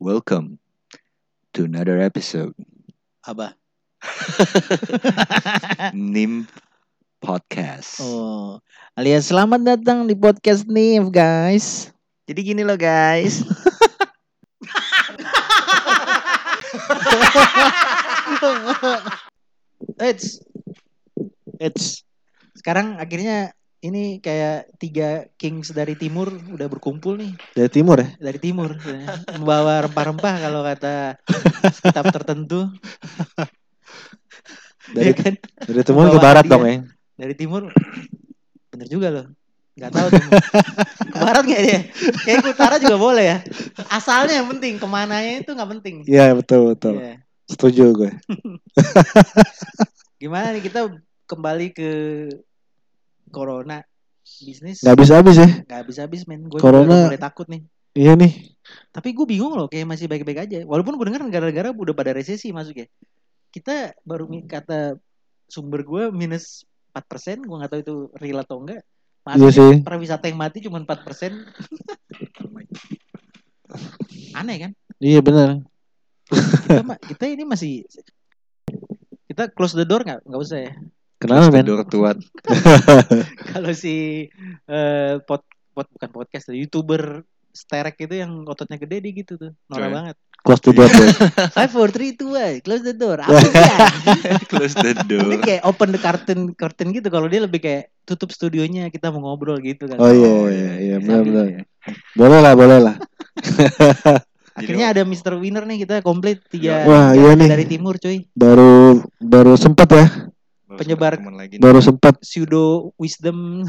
Welcome to another episode Apa? NIM Podcast. Oh, alias selamat datang di podcast nih, guys. Jadi gini loh guys. Eits. Eits. Sekarang akhirnya ini kayak tiga kings dari timur udah berkumpul nih Dari timur ya? dari timur ya. membawa rempah-rempah kalau kata kitab tertentu Dari, Ya kan dari timur ke Bawa barat hadiah. dong ya? dari timur bener juga loh nggak tahu tuh ke barat nggak dia kayak ke utara juga boleh ya asalnya yang penting ke mananya itu nggak penting Iya betul betul. Iya. Setuju gue. gimana nih kita kembali ke corona. Bisnis Gak habis habis ya? nggak habis habis men gue Corona- mulai takut nih. Iya nih. tapi gue bingung loh kayak masih baik-baik aja. Walaupun gue dengar negara-negara udah pada resesi masuk ya. Kita baru kata sumber gue minus 4% gue nggak tahu itu real atau enggak. Iya Maksudnya sih. pariwisata yang mati cuma 4% aneh kan? Iya benar. kita kita ini masih kita close the door nggak? Nggak usah ya Kenapa men? Tidur tuat. kalau si eh pod, pod- bukan podcast youtuber sterek itu yang ototnya gede dia gitu tuh norak banget Close the door five four three two one close the door apa Close the ini door. kayak open the curtain curtain gitu kalau dia lebih kayak tutup studionya kita mau ngobrol gitu kan Oh iya iya iya Sambil- benar benar. Boleh lah boleh lah. akhirnya ada Mr. Winner nih kita komplit tiga Wah, iya nih. dari timur cuy Baru baru sempat ya. Penyebar- lagi nih. Baru sempat. pseudo wisdom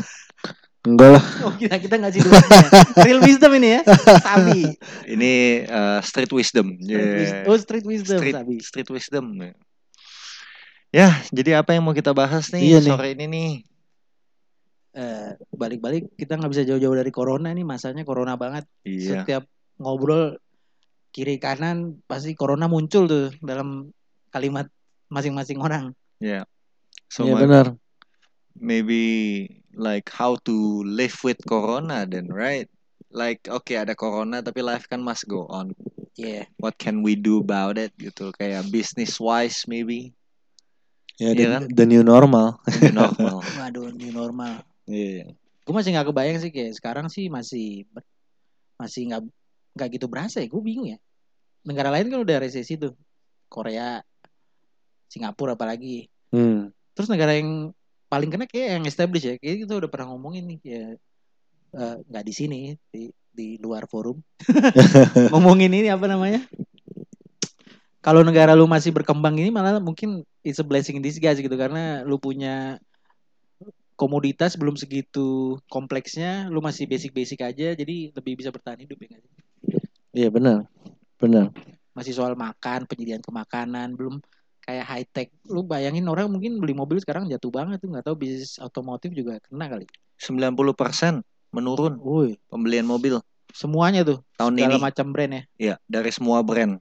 Enggak lah. oh kita kita nggak sih real wisdom ini ya sabi Ini eh, street wisdom. Street Yeah. wis- oh street wisdom Street, sabi street wisdom. Ya, jadi apa yang mau kita bahas nih Iya nih. sore ini nih? Eh, balik-balik kita nggak bisa jauh-jauh dari corona nih masanya corona banget Iya. setiap ngobrol kiri kanan pasti corona muncul tuh dalam kalimat masing-masing orang So my- benar. maybe like how to live with corona then, right? Like oke ada corona tapi life kan must go on. Iya. What can we do about it gitu kayak business wise maybe Ya Iya the, kan? the new normal. new normal. Waduh, new normal. Iya. Gue masih nggak kebayang sih kayak sekarang sih masih masih nggak nggak gitu berasa ya. Gue bingung ya. Negara lain kan udah resesi tuh. Korea, Singapura apalagi. Hmm. Terus negara yang paling kena kayak yang established ya. Kayak kita udah pernah ngomongin nih ya eh, nggak di sini di di luar forum. ngomongin ini apa namanya? Kalau negara lu masih berkembang ini malah mungkin it's a blessing in disguise gitu karena lu punya komoditas belum segitu kompleksnya, lu masih basic-basic aja jadi lebih bisa bertahan hidup ya? Iya benar. Benar. Masih soal makan, penyediaan kemakanan, belum kayak high tech. Lu bayangin orang mungkin beli mobil sekarang jatuh banget tuh nggak tahu bisnis otomotif juga kena kali. 90% menurun Woi, pembelian mobil semuanya tuh tahun segala ini. macam brand ya. Ya, dari semua brand.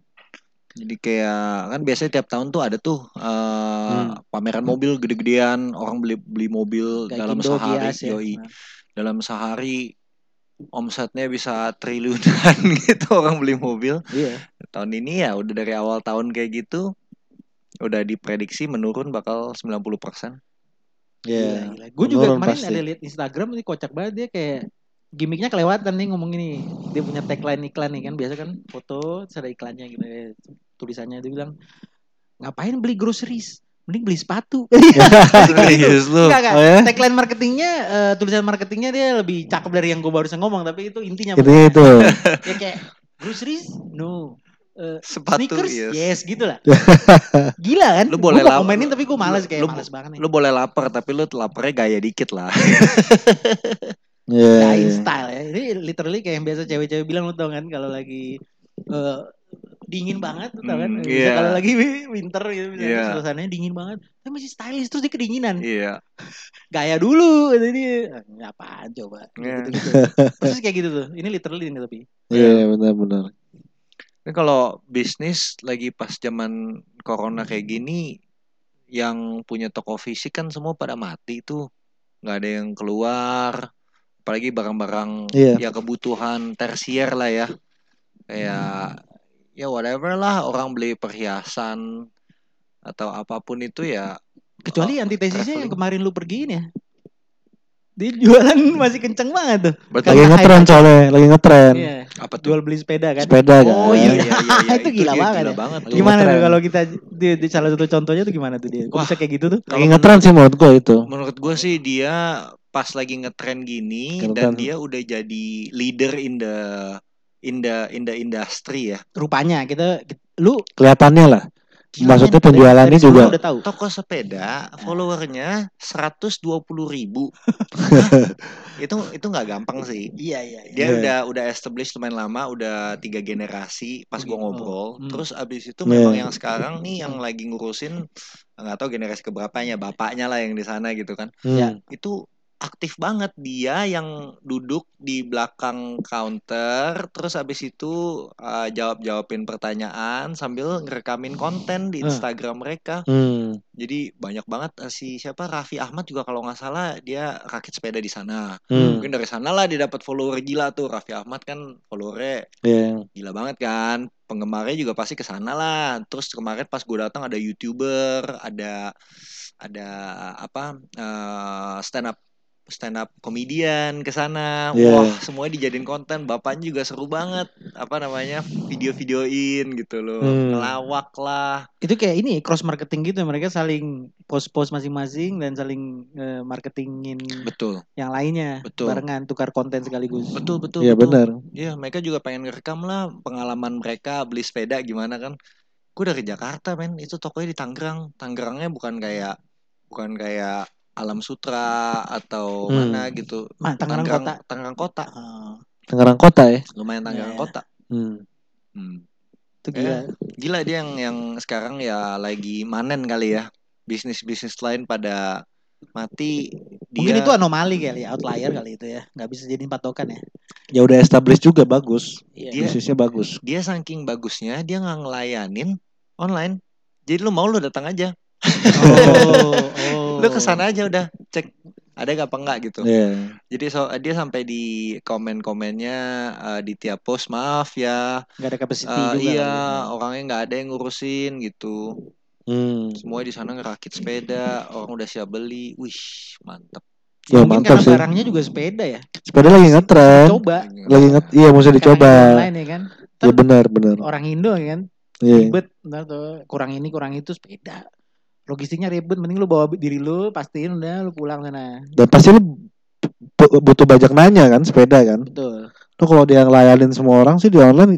Jadi kayak kan biasanya tiap tahun tuh ada tuh eh, pameran mobil gede-gedean, orang beli beli mobil Kayak dalam Kindo, sehari, ya. yoi. Nah, Dalam sehari omsetnya bisa triliunan gitu orang beli mobil. iya. Tahun ini ya udah dari awal tahun kayak gitu udah diprediksi menurun bakal 90%. Iya. Gue juga kemarin pasti. ada lihat Instagram ini kocak banget dia kayak gimmicknya kelewatan nih ngomong ini. Dia punya tagline iklan nih kan biasa kan foto ada iklannya gitu ya. Tulisannya dia bilang ngapain beli groceries? Mending beli sepatu. Serius lu. Enggak enggak. Oh ya? Tagline marketingnya eh, tulisan marketingnya dia lebih cakep dari yang gue barusan ngomong tapi itu intinya Intinya itu. ya kayak groceries no Eh, Sepatu sneakers yes. yes gitu lah gila kan Lu boleh lap- komenin tapi gue malas kayak lu- malas banget nih Lu boleh lapar tapi lu laparnya gaya dikit lah. Iya. Dying iya. style ya. Ini literally kayak yang biasa cewek-cewek bilang lu tau kan kalau lagi eh, dingin banget lu tau kan. Bisa iya. Kalau lagi winter gitu misalnya Iya. suasananya dingin banget. Tapi masih stylish terus dia kedinginan. Iya. Gaya dulu. Ah, Apaan coba. Iya. Gitu-gitu. Terus kayak gitu tuh. Ini literally ini tapi. Iya benar-benar. Kan kalau bisnis lagi pas zaman corona kayak gini yang punya toko fisik kan semua pada mati tuh. nggak ada yang keluar. Apalagi barang-barang Iya. ya kebutuhan tersier lah ya. Kayak ya whatever lah orang beli perhiasan atau apa pun itu ya Kecuali Oh, antitesisnya yang kemarin lu pergiin ya. Dia jualan masih kenceng banget tuh. betul Lagi ngetren soalnya, lagi ngetren. Iya. apa tuh Jual beli sepeda kan. Sepeda kan. Oh iya. Iya, iya, iya, itu gila banget gila ya. banget. Gimana tuh kalau kita di, di salah satu contohnya tuh gimana tuh dia? Kok Wah. bisa kayak gitu tuh? Lagi ngetren sih menurut gua itu. menurut gue sih dia pas lagi ngetren gini Ngetren. dan dia udah jadi leader in the in the in the industry ya Rupanya kita, kita- lu Kelihatannya lah. Gila, Maksudnya men. penjualannya dari juga. udah tahu. toko sepeda followernya 120 ribu itu itu nggak gampang sih Iya iya. dia Iya. udah udah established lumayan lama udah tiga generasi pas gua Oh, ngobrol hmm. terus abis itu Iya. memang yang sekarang nih yang lagi ngurusin nggak tahu generasi keberapanya bapaknya lah yang di sana gitu kan Hmm. itu aktif banget dia yang duduk di belakang counter terus abis itu jawab jawabin pertanyaan sambil ngerekamin konten di Hmm. Instagram mereka Hmm. jadi banyak banget eh, si siapa Raffi Ahmad juga kalau nggak salah dia rakit sepeda di sana Hmm. mungkin dari sana lah dia dapat follower gila tuh Raffi Ahmad kan followernya Iya. gila banget kan penggemarnya juga pasti ke sana lah terus kemarin pas gue datang ada youtuber ada ada apa eh, stand up stand up komedian ke sana Iya. wah semuanya dijadiin konten bapaknya juga seru banget apa namanya video-videoin gitu loh Hmm. ngelawak lah Itu kayak ini cross marketing gitu mereka saling post-post masing-masing dan saling eh, marketingin betul yang lainnya Betul. barengan tukar konten sekaligus. betul betul Iya benar. Iya, mereka juga pengen ngerekam lah pengalaman mereka beli sepeda gimana kan. Gue dari Jakarta, men. Itu tokonya di Tangerang. Tangerangnya bukan kayak bukan kayak Alam Sutra atau Hmm. mana gitu. Mah, Tangerang kota. Tangerang kota. Ah, Tangerang Kota ya. Lumayan Tangerang Iya. kota. Hmm. Hmm. itu gila. Gila dia yang yang sekarang ya lagi manen kali ya. Bisnis-bisnis lain pada mati. Dia Mungkin itu anomali kali ya, outlier kali itu ya. Nggak bisa jadi patokan ya. Ya udah established juga bagus. Iya. Dia- Bisnisnya bagus. dia saking bagusnya dia nggak ngelayanin online. Jadi lu mau lu datang aja. Oh, oh. Lu ke sana aja udah cek ada gak apa enggak gitu Iya. jadi so, dia sampai di komen-komennya eh, di tiap post maaf ya Nggak ada capacity eh, juga. iya ya. orangnya nggak ada yang ngurusin gitu Hmm. semua di sana ngerakit sepeda orang udah siap beli wih mantap Ya, Mungkin mantap karena sih. barangnya juga sepeda ya. Sepeda lagi ngetren. Coba. Lagi nget iya mesti Karena dicoba. ini online ya kan. Iya benar benar. Orang Indo ya kan. Iya. Ribet. Tuh kurang ini kurang itu sepeda. Logistiknya ribet. Mending lu bawa diri lu. Pastiin udah lu pulang sana. Dan pasti lu bu- butuh bajak nanya kan sepeda kan. Betul. Tuh kalau dia ngelayanin semua orang sih di online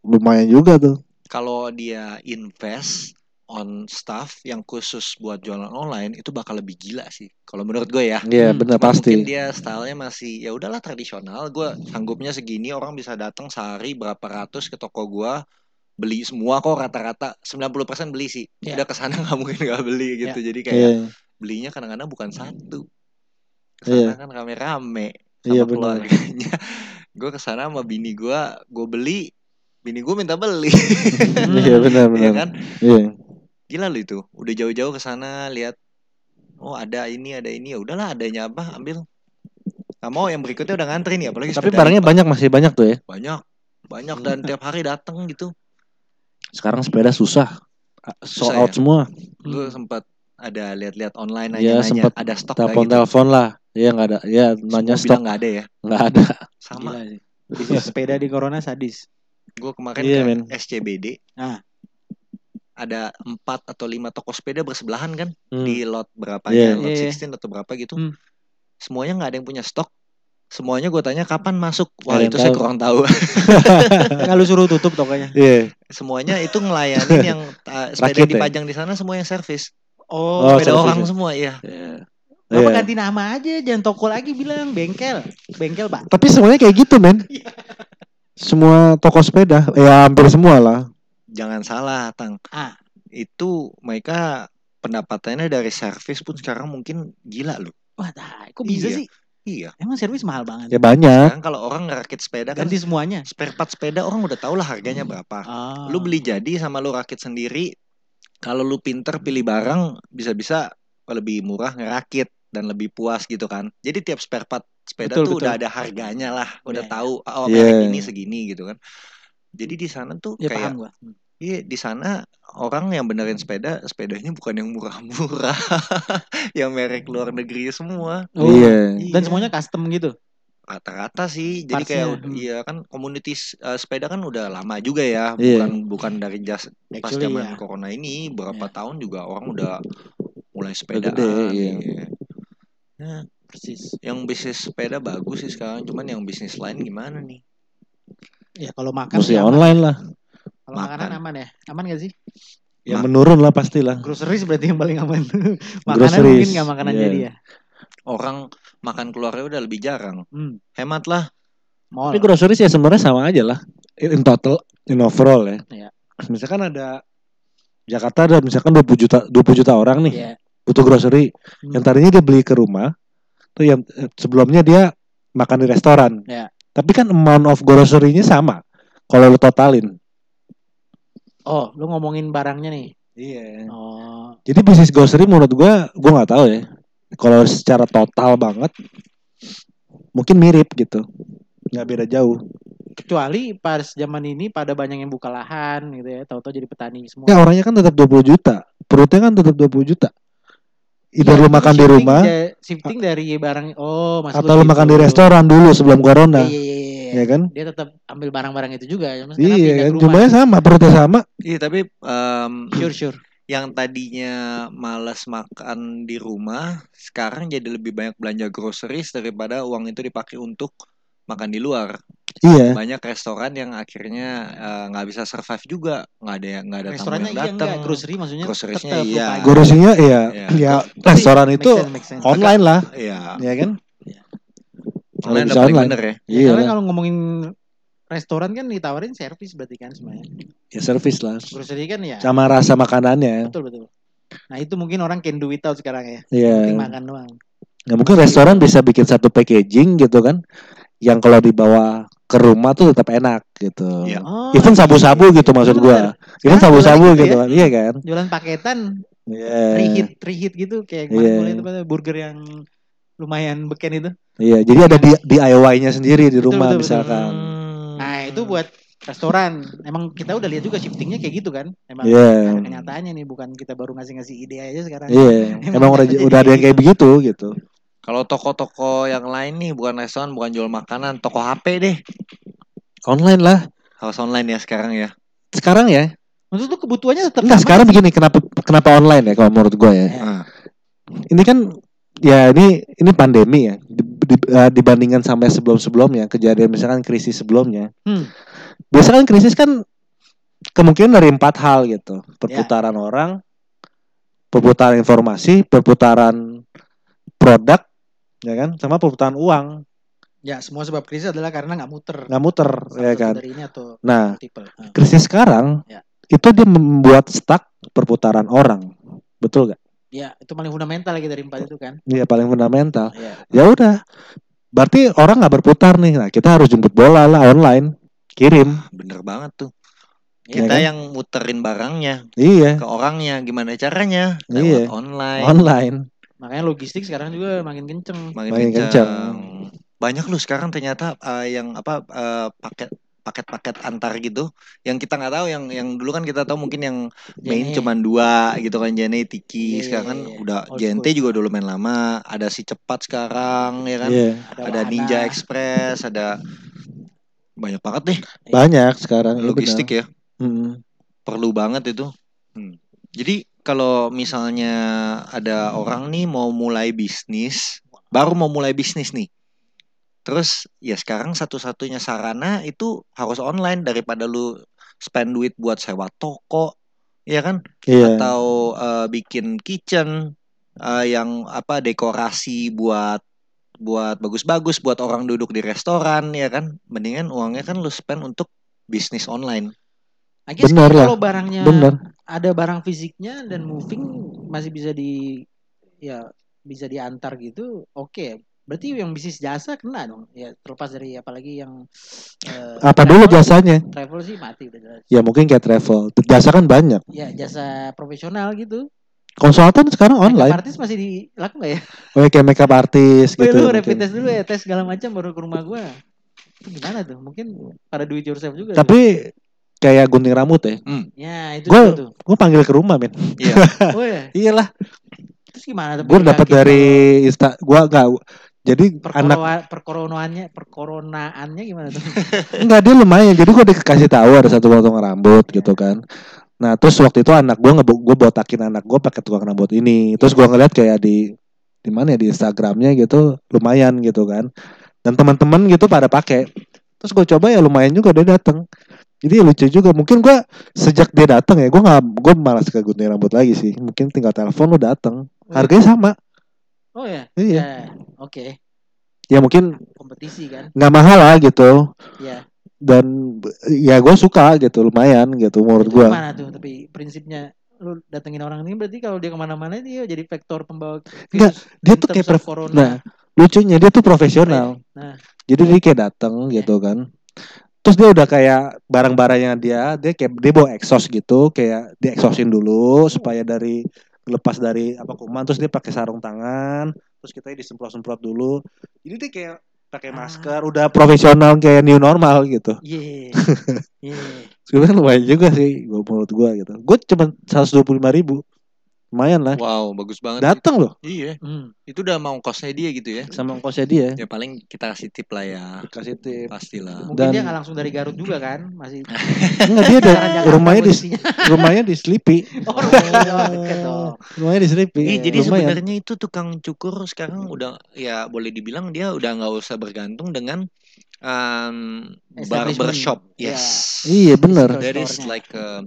lumayan juga tuh. kalau dia invest on stuff yang khusus buat jualan online itu bakal lebih gila sih kalau menurut gue ya Iya Hmm, benar pasti. Mungkin dia stylenya masih ya udahlah tradisional. Gue sanggupnya segini orang bisa datang sehari berapa ratus ke toko gua beli semua kok rata-rata 90% beli sih. Ya. Udah ke sana nggak mungkin nggak beli gitu. Jadi kayak Iya. belinya kadang-kadang bukan satu. Iya. Ke sana kan rame-rame sama Iya benar. keluarganya. gue ke sana sama bini gua, gue beli, bini gue minta beli. Iya benar Iya benar. kan? Iya. Gila lu itu. Udah jauh-jauh ke sana lihat oh ada ini ada ini ya udahlah adanya apa ambil. Gak mau yang berikutnya udah ngantri nih apalagi Tapi barangnya banyak masih banyak tuh ya. banyak banyak dan tiap hari datang gitu. Sekarang sepeda susah. Susah Sold out ya? semua. Gue Hmm. sempat ada lihat-lihat online Iya, nanya-nanya sempet ada stok Telepon gitu. telepon lah. Iya nggak ada. Iya nanya Semua stok nggak ada ya. nggak ada. Sama. Gila sepeda di corona sadis. Gue kemarin Iya, ke. SCBD. Ah. Ada empat atau lima toko sepeda bersebelahan kan Hmm. di lot berapa Iya. ya lot Iya, iya. 16 atau berapa gitu. Hmm. Semuanya nggak ada yang punya stok. Semuanya gue tanya kapan masuk. Wah itu saya kurang tahu. Lu suruh tutup tokonya. Iya. semuanya itu ngelayanin yang uh, sepeda yang ya? dipajang di sana semua yang servis. Oh, Oh, sepeda orang ya? semua ya. Bapak Iya. ganti nama aja, jangan toko lagi bilang bengkel. Bengkel, Pak. Tapi semuanya kayak gitu men. Iya. Semua toko sepeda, ya hampir semua lah. Jangan salah, Tang. Ah. Itu mereka pendapatannya dari servis pun sekarang mungkin gila loh. Wah, kok bisa Iya. sih? Iya. Emang servis mahal banget. Ya banyak. Sekarang kalau orang ngerakit sepeda kan Ganti semuanya. spare part sepeda orang udah tau lah harganya berapa. Ah. Lu beli jadi sama lu rakit sendiri. Kalau lu pinter pilih barang bisa-bisa lebih murah ngerakit dan lebih puas gitu kan. Jadi tiap spare part sepeda Betul, tuh betul. udah ada harganya lah, udah Iya, iya. tahu oh Iya. merek ini segini gitu kan. Jadi di sana tuh Ya kayak paham gua. Hmm. Iya di sana orang yang benerin sepeda sepedanya bukan yang murah-murah, yang merek luar negeri semua. Oh, Iya. Dan Iya. semuanya custom gitu. Rata-rata sih, jadi kayak Partsnya, hmm. iya kan komunitas eh, sepeda kan udah lama juga ya, Iya. bukan bukan dari jas pas zaman ya. corona ini berapa Iya. tahun juga orang udah mulai sepedaan. gede, iya. iya. Nah, Persis. yang bisnis sepeda bagus sih sekarang, cuman yang bisnis lain gimana nih? Ya kalau makan Mesti sih aman. online lah. Kalau makanan Makan. aman ya? Aman gak sih? Ya Ma- menurun lah pastilah. Groceries berarti yang paling aman. makanan Groceries, mungkin nggak makanan iya. jadi ya. Orang makan keluarnya udah lebih jarang. Hmm. Hemat lah. Mall. Tapi groceries ya sebenarnya sama aja lah. In total, in overall ya. Iya. Misalkan ada Jakarta ada misalkan 20 juta 20 juta orang nih Iya. butuh grocery. Hmm. Yang tadinya dia beli ke rumah, tuh yang eh, sebelumnya dia makan di restoran. Iya. Tapi kan amount of grocery-nya sama. Kalau lu totalin. Oh, lu ngomongin barangnya nih. Iya. Oh, Jadi bisnis grocery menurut gua gua nggak tahu ya. Kalau secara total banget mungkin mirip gitu. nggak beda jauh. kecuali pas zaman ini pada banyak yang buka lahan gitu ya, tahu-tahu jadi petani semua. Ya orangnya kan tetap 20 juta. Perutnya kan tetap 20 juta. Either Iya, lu makan di rumah da- shifting dari barang oh maksud atau lu gitu. makan di restoran dulu sebelum corona. Iya, iya, iya. Ya kan? Dia tetap ambil barang-barang itu juga. cuma sekarang Iya pindah kan, jumlahnya sama, perutnya sama. Iya tapi em, Sure, sure. yang tadinya malas makan di rumah, sekarang jadi lebih banyak belanja groceries daripada uang itu dipakai untuk makan di luar. Iya. Banyak restoran yang akhirnya eh, nggak bisa survive juga, nggak ada yang nggak ada tamu Restorannya yang iya datang. enggak, grocery maksudnya Groceries-nya iya. Gurusinya iya, Iya. ya Tapi restoran make itu sense, make sense. online lah, Iya. ya kan? Kalau bisa online. bener ya. Ya, Iya karena kalau ngomongin restoran kan ditawarin servis berarti kan semuanya. Ya service lah. Grocery kan ya. Sama rasa makanannya. Betul betul. Nah itu mungkin orang can do without sekarang ya. Iya. Penting makan doang. Ya mungkin restoran bisa bikin satu packaging gitu kan. Yang kalau dibawa ke rumah tuh tetap enak gitu. Iya. Oh, Even sabu-sabu iya. gitu maksud gua. Even sabu-sabu gitu gitu ya. kan. Iya kan? Jualan paketan Iya. reheat reheat gitu kayak kemarin gua liat apa, burger yang lumayan beken itu. Iya, jadi ada di DIY-nya sendiri di Betul, rumah betul, betul. misalkan. Hmm. Nah itu buat restoran. Emang kita udah lihat juga shiftingnya kayak gitu kan. Emang Iya. ada kenyataannya nih bukan kita baru ngasih-ngasih ide aja sekarang. Iya, Emang emang udah udah ada yang kayak begitu gitu. Kalau toko-toko yang lain nih bukan restoran, bukan jual makanan, toko HP deh. Online lah. Harus online ya sekarang ya. Sekarang ya. Maksud tuh kebutuhannya tetap Enggak, sama sekarang begini kenapa kenapa online ya kalau menurut gua ya. Nah, Ini kan ya ini ini pandemi ya. Di- eh, dibandingkan sampai sebelum-sebelumnya kejadian misalkan krisis sebelumnya. Hmm. Biasa kan krisis kan kemungkinan dari empat hal gitu. Perputaran orang, perputaran informasi, perputaran produk, ya kan, sama perputaran uang. Ya semua sebab krisis adalah karena nggak muter. Nggak muter, ya satu kan. Dari ini atau Nah, multiple. Nah. krisis sekarang Ya. itu dia membuat stuck perputaran orang. Betul gak? Ya itu paling fundamental lagi dari empat itu kan. Iya paling fundamental. Ya. Ya udah. Berarti orang nggak berputar nih. Nah, kita harus jemput bola lah online. Kirim. bener banget tuh. Ya, Kita kan? yang muterin barangnya Iya, ke orangnya, gimana caranya? Iya. Lewat online. online. Makanya logistik sekarang juga makin kenceng. Makin, Makin kencang. kencang. Banyak lu sekarang ternyata eh, yang apa eh, paket paket-paket antar gitu yang kita nggak tahu yang yang dulu kan kita tahu mungkin yang main Jene. cuman dua gitu kan Jene Tiki Iya, sekarang kan iya, iya. udah Old JNT school. juga udah lumayan lama ada si cepat sekarang ya kan Iya, ada wahana. Ninja Express ada banyak banget deh banyak sekarang. Logistik ya Mm-mm. perlu banget itu Hmm. jadi kalau misalnya ada orang nih mau mulai bisnis baru mau mulai bisnis nih terus ya sekarang satu-satunya sarana itu harus online daripada lu spend duit buat sewa toko ya kan Iya. atau eh, bikin kitchen eh, yang apa dekorasi buat buat bagus-bagus buat orang duduk di restoran ya kan mendingan uangnya kan lu spend untuk bisnis online I guess Bener lah. kalau barangnya Bener. ada barang fisiknya dan moving masih bisa di ya bisa diantar gitu, oke. Berarti yang bisnis jasa kena dong. Ya terlepas dari apalagi yang eh, Apa dulu jasanya? Travel sih mati udah jelas. Ya mungkin kayak travel. Jasa kan banyak. Ya jasa profesional gitu. Konsultan sekarang Makeup online. artis masih dilakukan nggak ya? Oh, kayak makeup artist Weh, gitu. lu rapid test dulu ya, tes segala macam baru ke rumah gua. Itu gimana tuh? Mungkin pada do it yourself juga. tuh. Tapi kayak gunting rambut ya. ya itu Gua- juga tuh. Gue panggil ke rumah men. Iya. Oh ya. Iyalah. Terus gimana tuh? Gue dapat Yakin dari Insta. Gue nggak. Jadi kalau anak perkoronaannya perkoronaannya gimana tuh? Enggak dia lumayan. Jadi gue dikasih tahu ada satu potong rambut gitu kan. Nah terus waktu itu anak gue nggak gue botakin anak gue pakai tukang rambut ini. Terus gue ngeliat kayak di di mana ya di Instagramnya gitu lumayan gitu kan. Dan teman-teman gitu pada pakai. Terus gue coba ya lumayan juga dia datang. Jadi ya lucu juga. Mungkin gue sejak dia datang ya gue nggak gue malas ke gunting rambut lagi sih. Mungkin tinggal telepon lu datang. Harganya sama. Oh ya. Iya. Ya, Oke. Ya mungkin Kompetisi kan? nggak mahal lah gitu. Iya. Dan ya gue suka gitu lumayan gitu menurut gue. Gimana tuh? Tapi prinsipnya lu datengin orang ini berarti kalau dia ke mana-mana dia jadi vektor pembawa Enggak, dia tuh kayak prof- corona. Nah, lucunya dia tuh profesional. Nah. Jadi dia kayak dateng gitu kan. Terus dia udah kayak barang-barangnya dia, dia kayak dia bawa exhaust gitu, kayak di exhaustin dulu supaya dari lepas dari apa kuman terus dia pakai sarung tangan, terus kita disemprot-semprot dulu. Jadi dia kayak pakai Ah. masker, udah profesional kayak new normal gitu. Iya. Iya. Sebenarnya lumayan juga sih gua menurut gua gitu. Gue cuma 125 ribu. Lumayan lah. Wow, bagus banget. Datang loh Iya. Hmm. Itu udah mau kosnya dia gitu ya. sama ongkosnya dia. Ya paling kita kasih tip lah ya. Kasih tip. Pastilah. Mungkin Dan- dia nggak langsung dari Garut juga kan? Masih Enggak dia ada rumahnya di rumahnya di Sleepy. Oh, rumahnya. Rumahnya di Sleepy. Ih, jadi Lumayan. sebenarnya itu tukang cukur sekarang udah ya boleh dibilang dia udah nggak usah bergantung dengan um, barbershop. Ya. Yes. Iya bener. Physical That is like a,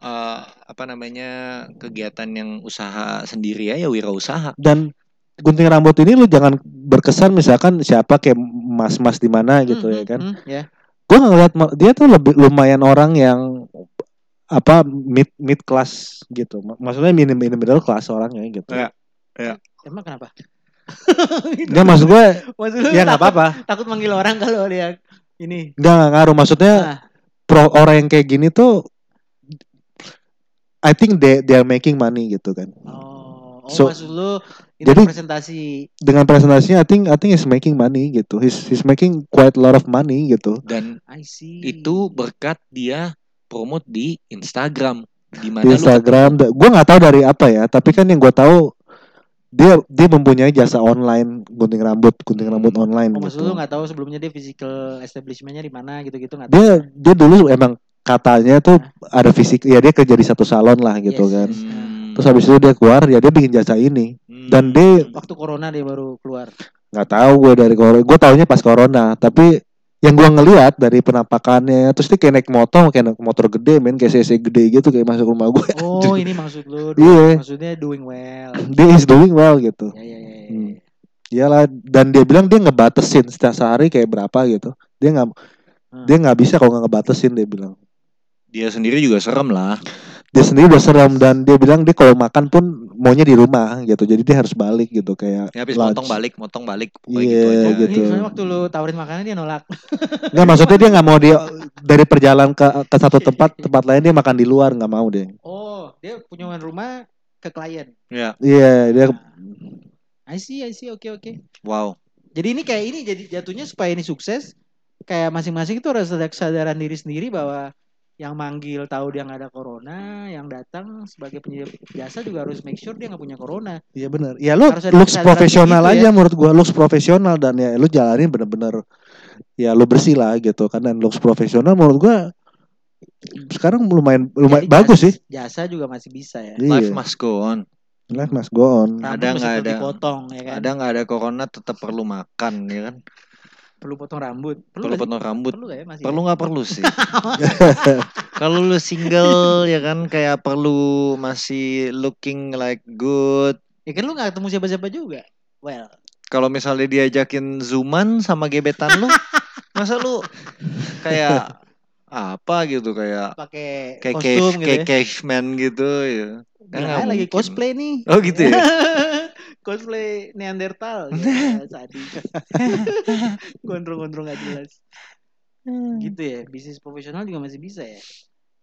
uh, apa namanya kegiatan yang usaha sendiri ya, ya wirausaha. Dan gunting rambut ini lu jangan berkesan misalkan siapa kayak mas-mas di mana gitu Hmm, ya kan. hmm, ya. Gue ngeliat dia tuh lebih lumayan orang yang apa mid mid class gitu. Ma- Maksudnya minim minim middle class orangnya gitu. Ya. Emang kenapa? Dia maksud gue Maksud ya nggak apa-apa. Takut manggil orang kalau dia ini. Nggak nggak ngaruh. Maksudnya Nah, pro orang yang kayak gini tuh I think they they are making money gitu kan. oh, oh So, maksud lu ini jadi- presentasi Dengan presentasinya I think I think he's making money gitu. He's he's making quite a lot of money gitu. Dan I see. itu berkat dia promote di Instagram di mana di lu Instagram. Gue nggak tahu dari apa ya, tapi kan yang gue tahu dia dia mempunyai jasa online gunting rambut, gunting rambut online Oh, maksud gitu. lu nggak tahu sebelumnya dia physical establishmentnya di mana gitu-gitu nggak tahu. Dia dia dulu emang katanya tuh ada fisik, ya dia kerja di satu salon lah gitu Yes, kan. yes. Hmm. Terus habis itu dia keluar, ya dia bikin jasa ini. Hmm. Dan dia Waktu corona dia baru keluar. nggak tahu gue dari corona, gue taunya pas corona. Tapi yang gue ngelihat dari penampakannya, terus dia kayak naik motor, kayak naik motor gede, men kayak CC gede gitu, kayak masuk rumah gue. Oh, ini maksud lu. Iya. Maksudnya doing well. Dia is doing well gitu. Ya ya ya. ya. Hmm. Iyalah dan dia bilang dia ngebatesin setiap sehari kayak berapa gitu. Dia nggak Hmm. dia nggak bisa kalau nggak ngebatesin dia bilang. Dia sendiri juga serem lah. Dia sendiri udah serem dan dia bilang dia kalau makan pun maunya di rumah gitu. Jadi dia harus balik gitu kayak. Ya habis lunch. motong balik, motong balik pokoknya Iya, gitu aja. Gitu. Ini soalnya waktu lu tawarin makanan dia nolak. Nggak maksudnya dia nggak mau dia dari perjalanan ke ke satu tempat tempat lain dia makan di luar nggak mau dia. Oh, dia kunjungan rumah ke klien. Ya, Iya dia I see, I see. Oke, oke. wow. Jadi ini kayak ini jadi jatuhnya supaya ini sukses kayak masing-masing itu harus ada kesadaran diri sendiri bahwa yang manggil tahu dia nggak ada corona, yang datang sebagai penyedia jasa juga harus make sure dia nggak punya corona. Iya benar. Ya lu Harus looks kesadaran profesional begitu aja menurut gua looks profesional dan ya lu jalanin bener-bener ya lu bersih lah gitu kan dan looks profesional menurut gua sekarang lumayan lumayan Jadi bagus jasa- sih. Jasa juga masih bisa ya. Life Iya. must go on. Life must go on. Rambut Ada nggak ada? dipotong ya kan. Ada nggak ada corona tetap perlu makan ya kan? Perlu potong rambut. Perlu, Perlu nggak sih? potong rambut. Perlu gak ya masih? Perlu ya? nggak perlu sih? Kalau lu single ya kan kayak perlu masih looking like good. Ya kan lu gak ketemu siapa-siapa juga. Well, Kalau misalnya diajakin zooman sama gebetan lu, masa lu kayak apa gitu kayak pakai kayak kostum cave, gitu kayak ya. caveman gitu ya. Kan nggak lagi mungkin. cosplay nih. Oh gitu ya. cosplay Neanderthal. Ya, sadis. Gondrong-gondrong gak jelas. Gitu ya. Bisnis profesional juga masih bisa ya.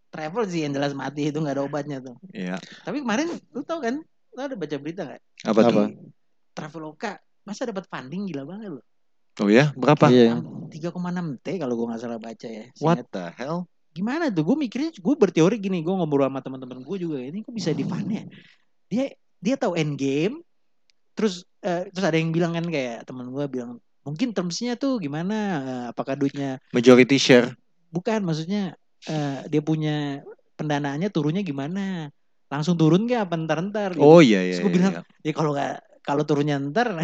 Travel sih yang jelas mati itu gak ada obatnya tuh. Iya. Tapi kemarin lu tau kan? Lu ada baca berita gak? Apa, tuh? Traveloka masa dapat funding gila banget loh. Oh ya, berapa? Iya. 3,6 T kalau gue nggak salah baca ya. What Seingat- the hell? Gimana tuh? Gue mikirnya, gue berteori gini, gue ngobrol sama teman-teman gue juga. Ini kok bisa di fund ya? Dia dia tahu end game. Terus eh, terus ada yang bilang kan kayak teman gue bilang mungkin termsnya tuh gimana? Eh, apakah duitnya Majority share. bukan? Maksudnya eh, dia punya pendanaannya turunnya gimana? Langsung turun gak apa ntar-ntar? gitu. Oh iya iya. Terus gue iya, bilang, iya. ya kalau nggak kalau turunnya ntar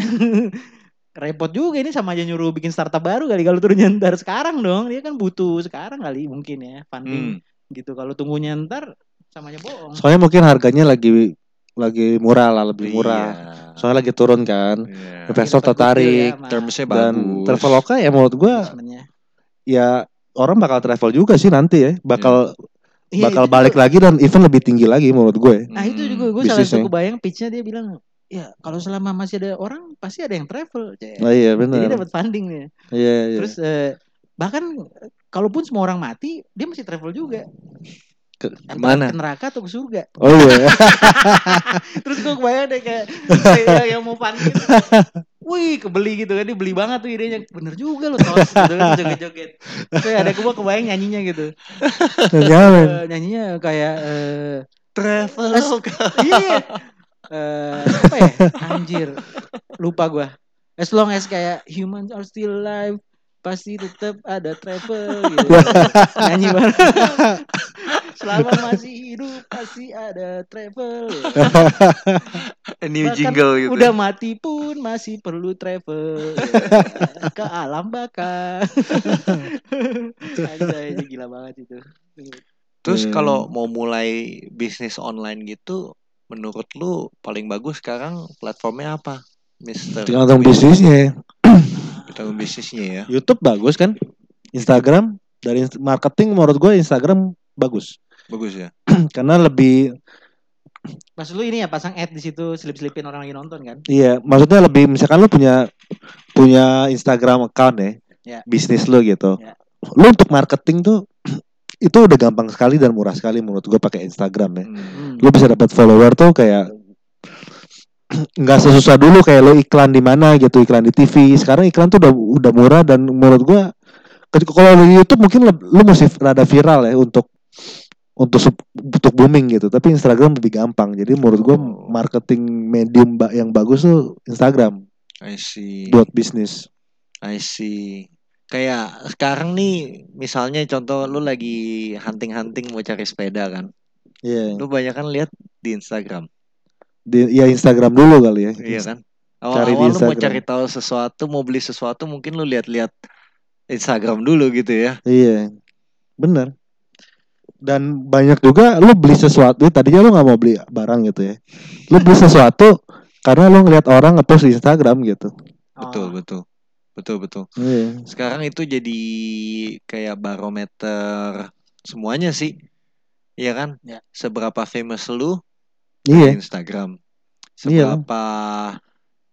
repot juga ini sama aja nyuruh bikin startup baru kali kalau turunnya ntar sekarang dong dia kan butuh sekarang kali mungkin ya funding Hmm. gitu kalau tunggunya ntar sama aja bohong Soalnya mungkin harganya lagi lagi murah lah, lebih murah. Iya. Soalnya lagi turun kan. Iya. Investor tertarik, ya Termsnya Dan bagus. Traveloka ya menurut gua investmentnya. ya orang bakal travel juga sih nanti ya. Bakal Iya, bakal itu balik juga- lagi dan event lebih tinggi lagi menurut gue. nah itu Hmm. juga gue salah bisnisnya. satu bayang pitchnya dia bilang ya kalau selama masih ada orang pasti ada yang travel. Oh iya jadi benar. dapat funding nih Iya iya. terus eh, bahkan kalaupun semua orang mati dia masih travel juga Ke- Antara ke mana? ke neraka atau ke surga. Oh iya. Terus gue kebayang deh kayak, kayak yang mau panik gitu. Wih kebeli gitu kan Dia beli banget tuh idenya. Bener juga loh tos. Gitu kan Joget-joget. Kayak ada gue kebayang nyanyinya gitu. Eh, Nyanyinya kayak eh, Travel. Iya. Eh, Apa ya? Anjir. Lupa gue As long as kayak Humans are still alive. Pasti tetap ada travel gitu. Nyanyi banget Selama masih hidup Pasti ada travel New Bahkan jingle gitu. Udah mati pun masih perlu travel ke alam baka. Anjay, gila banget itu. Terus Hmm. kalau mau mulai bisnis online gitu, menurut lu paling bagus sekarang platformnya apa, Mister? Tergantung bisnisnya. Tergantung bisnisnya ya. YouTube bagus kan? Instagram dari marketing menurut gue Instagram bagus. Bagus ya. Karena lebih Mas lu ini ya pasang ad di situ selip-selipin orang lagi nonton kan? iya, maksudnya lebih misalkan lu punya punya Instagram account ya, Ya. bisnis lu gitu. Ya. Lu untuk marketing tuh itu udah gampang sekali dan murah sekali menurut gue pakai Instagram ya. Hmm. Hmm. Lu bisa dapat follower tuh kayak nggak sesusah dulu kayak lu iklan di mana gitu, iklan di TV. Sekarang iklan tuh udah udah murah dan menurut gua ketika- kalau di YouTube mungkin leb- lu masih rada viral ya untuk untuk untuk booming gitu. Tapi Instagram lebih gampang. Jadi menurut gua Oh. marketing medium yang bagus tuh Instagram I see. buat bisnis. I see. Kayak sekarang nih, misalnya contoh lu lagi hunting-hunting mau cari sepeda kan. Iya. Lu banyak kan lihat di Instagram, Di ya Instagram dulu kali ya. iya kan? Cari di Awal-awal lu mau cari tahu sesuatu, mau beli sesuatu, mungkin lu lihat-lihat Instagram dulu gitu ya. Iya. Bener. Dan banyak juga lu beli sesuatu, tadinya lu nggak mau beli barang gitu ya. Lu beli sesuatu karena lu ngeliat orang ngepost di Instagram gitu. Betul, Oh. betul. Betul, betul. Iya. Sekarang itu jadi kayak barometer semuanya sih. Iya kan? Ya. Seberapa famous lu Iya. di Instagram. Iya. Seberapa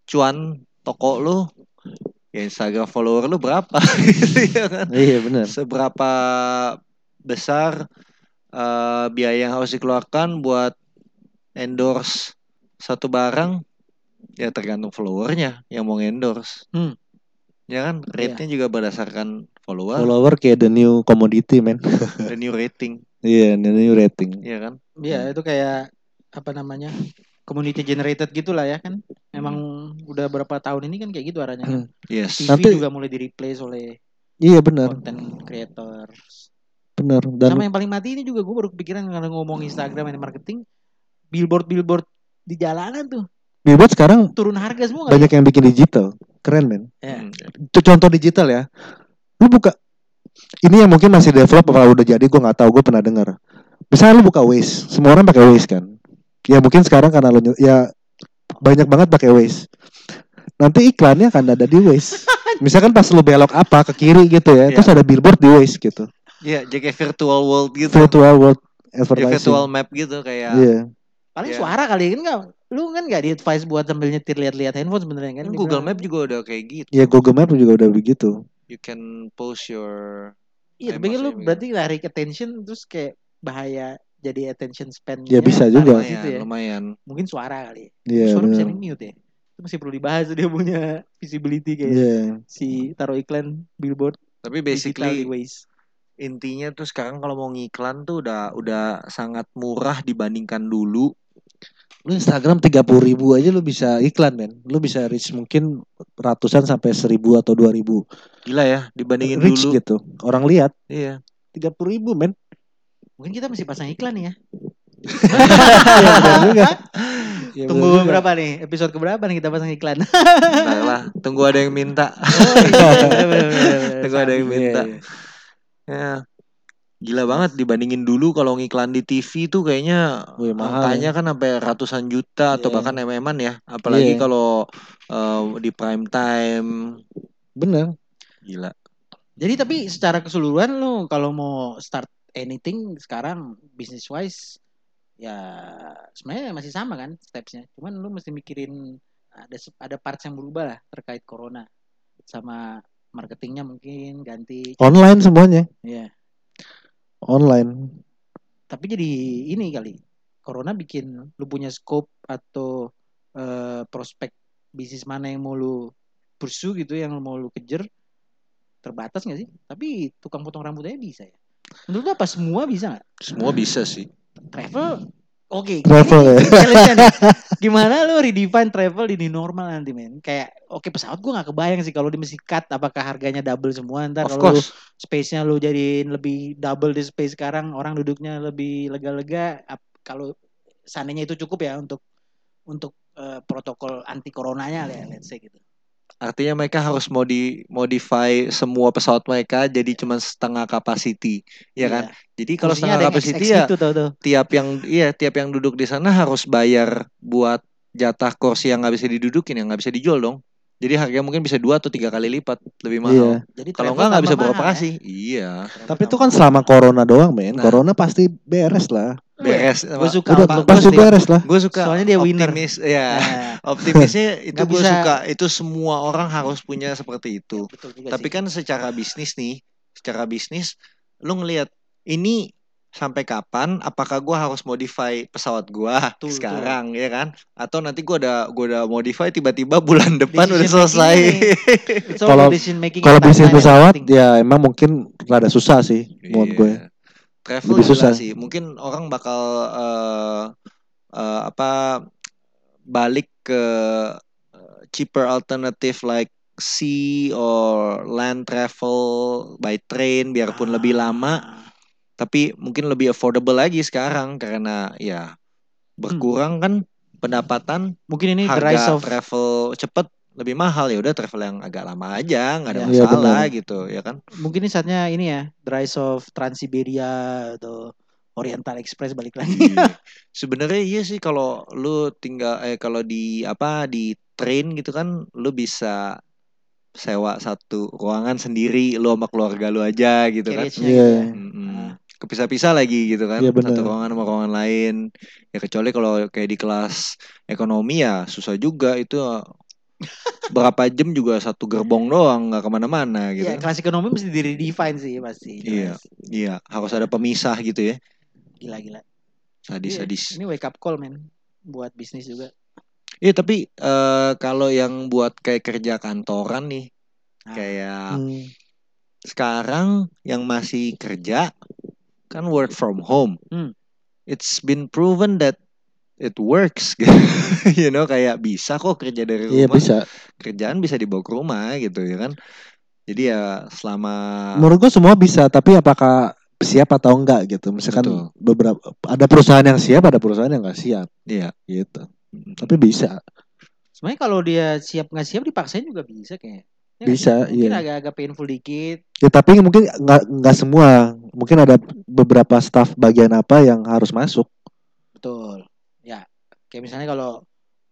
cuan toko lu ya Instagram follower lu berapa gitu ya kan? Iya benar. Seberapa besar eh, biaya yang harus dikeluarkan buat endorse satu barang ya tergantung followernya yang mau endorse. Hmm. Ya kan? Rate-nya juga berdasarkan follower Follower kayak the new commodity man. dan new rating, Iya, the new rating. ya kan? Iya, itu kayak apa namanya? Community generated gitulah ya kan. Emang udah berapa tahun ini kan kayak gitu arahnya. kan. Yes. TV Nanti- juga mulai di replace oleh Iya benar, content creator. Benar. Dan Sama yang paling mati ini juga gue baru kepikiran kalau ngomong Instagram dan marketing, billboard billboard di jalanan tuh billboard sekarang turun harga semua banyak yang bikin digital. Keren men. Ya. Hmm. Itu contoh digital ya. Lu buka ini yang mungkin masih develop apa udah jadi gue nggak tahu gue pernah dengar. Misalnya lu buka Waze, semua orang pakai Waze kan. Ya mungkin sekarang karena lu ya banyak banget pakai Waze. Nanti iklannya akan ada di Waze. Misalkan pas lu belok apa ke kiri gitu ya, Iya. terus ada billboard di Waze gitu. Iya, jadi kayak virtual world gitu. Virtual world Ya, advertising. virtual map gitu kayak Iya. Paling Ya. suara kali kan nggak lu kan nggak di advice buat sambil nyetir lihat-lihat handphone sebenarnya kan Kan Dia Google Map juga udah kayak gitu. Ya Google Map juga udah begitu. You can post your iya tapi kan lu berarti narik attention terus kayak bahaya jadi attention span Ya, bisa juga. lumayan, gitu ya. lumayan. mungkin suara kali Iya suara bisa benar. di mute ya Itu masih perlu dibahas dia punya visibility kayak Iya. si taruh iklan billboard Tapi basically. Intinya tuh sekarang kalau mau ngiklan tuh udah udah sangat murah dibandingkan dulu. Lu Instagram 30 ribu aja lu bisa iklan men. Lu bisa reach mungkin ratusan sampai seribu atau dua ribu. Gila ya dibandingin Reach dulu. gitu. Orang lihat Iya. 30 ribu men. Mungkin kita masih pasang iklan nih ya. Iya benar juga. Iya, Tunggu benar juga. berapa nih? Episode keberapa nih kita pasang iklan? Lah, tunggu ada yang minta. oh, iya, bener, bener, bener. Tunggu ada yang Iya, minta. iya. Ya. Gila banget dibandingin dulu kalau ngiklan di TV tuh kayaknya Wih, mahal angkanya kan sampai ratusan juta atau Iya. bahkan mm ya. Apalagi Iya. kalau eh, di prime time. Bener. Gila. Jadi tapi secara keseluruhan lu kalau mau start anything sekarang business wise ya sebenarnya masih sama kan stepsnya. Cuman lu mesti mikirin ada ada parts yang berubah lah terkait corona sama marketingnya mungkin ganti. Online semuanya. Ya. Online. Tapi jadi ini kali corona bikin lu punya scope atau eh, prospek bisnis mana yang mau lu pursue gitu yang mau lu kejar terbatas nggak sih? Tapi tukang potong rambut aja bisa ya. Menurut lu apa semua bisa nggak? Semua bisa sih. Travel Oke, Travel ini ya. Gimana lu redefine travel di new normal nanti men? Kayak oke pesawat gua nggak kebayang sih kalau di mesti cut apakah harganya double semua ntar kalau space-nya lu jadiin lebih double di space sekarang orang duduknya lebih lega-lega kalau seandainya itu cukup ya untuk untuk eh, protokol anti coronanya lah ya, let's say gitu. Artinya mereka harus modi modify semua pesawat mereka jadi cuma setengah capacity, ya kan? Jadi kalau Kursinya setengah capacity XX ya gitu tau tuh. tiap yang iya tiap yang duduk di sana harus bayar buat jatah kursi yang nggak bisa didudukin yang nggak bisa dijual dong. Jadi harganya mungkin bisa dua atau tiga kali lipat lebih Iya. mahal. Jadi Kalau travel nggak nggak bisa beroperasi. Iya, ya. Travel Tapi itu kan selama corona doang men. Nah. Corona pasti beres lah. beres. Gue suka Udah apa? pasti Gua beres lah. Gue suka Soalnya dia winner. optimis, ya. Nah, Optimisnya itu gue bisa- suka. Itu semua orang harus punya seperti itu. betul juga Tapi sih. kan secara bisnis nih, secara bisnis, lu ngelihat ini sampai kapan? Apakah gua harus modify pesawat gua Betul, sekarang, ya kan? Atau nanti gua udah gua udah modify tiba-tiba bulan depan udah Decision selesai. It's all Kalau- Kalau bisnis pesawat ya emang mungkin rada susah sih menurut gue. Travel Lebih susah. sih. Mungkin orang bakal eh, eh, apa balik ke eh, cheaper alternative like sea or land travel by train biarpun lebih lama Ah. Tapi mungkin lebih affordable lagi sekarang karena ya berkurang kan pendapatan Mungkin ini the rise harga of travel cepet lebih mahal ya udah travel yang agak lama aja nggak ada. Iya, masalah benar. gitu ya kan mungkin ini saatnya ini ya the rise of Transiberia atau Oriental Express balik lagi. Iya. sebenarnya iya sih kalau lu tinggal eh kalau di apa di train gitu kan lu bisa sewa satu ruangan sendiri lu sama keluarga lu aja gitu kan Iya. gitu ya. Mm-mm. Ah. kepisah-pisah lagi gitu kan Iya, benar. satu ruangan sama ruangan lain ya kecuali kalau kayak di kelas ekonomi ya susah juga itu berapa jam juga satu gerbong doang nggak ke mana-mana gitu Iya, kelas ekonomi mesti di redefine sih pasti. Iya. iya harus ada pemisah gitu ya Gila gila. sadis-sadis Ini wake up call men buat bisnis juga. Iya tapi eh, kalau yang buat kayak kerja kantoran nih Ah. kayak Hmm. sekarang yang masih kerja kan work from home. Hmm. It's been proven that it works. you know kayak bisa kok kerja dari Iya rumah. bisa. Kerjaan bisa dibawa ke rumah gitu ya kan. Jadi ya selama Menurut gue semua bisa, tapi apakah siap atau enggak gitu. Misalkan Betul. beberapa ada perusahaan yang siap, ada perusahaan yang nggak siap Iya. gitu. Tapi bisa. Sebenarnya kalau dia siap nggak siap dipaksain juga bisa kayak. Ya Bisa, sih? Mungkin iya. agak-agak painful dikit. Ya tapi mungkin nggak nggak semua. Mungkin ada beberapa staff bagian apa yang harus masuk. Betul. Ya. Kayak misalnya kalau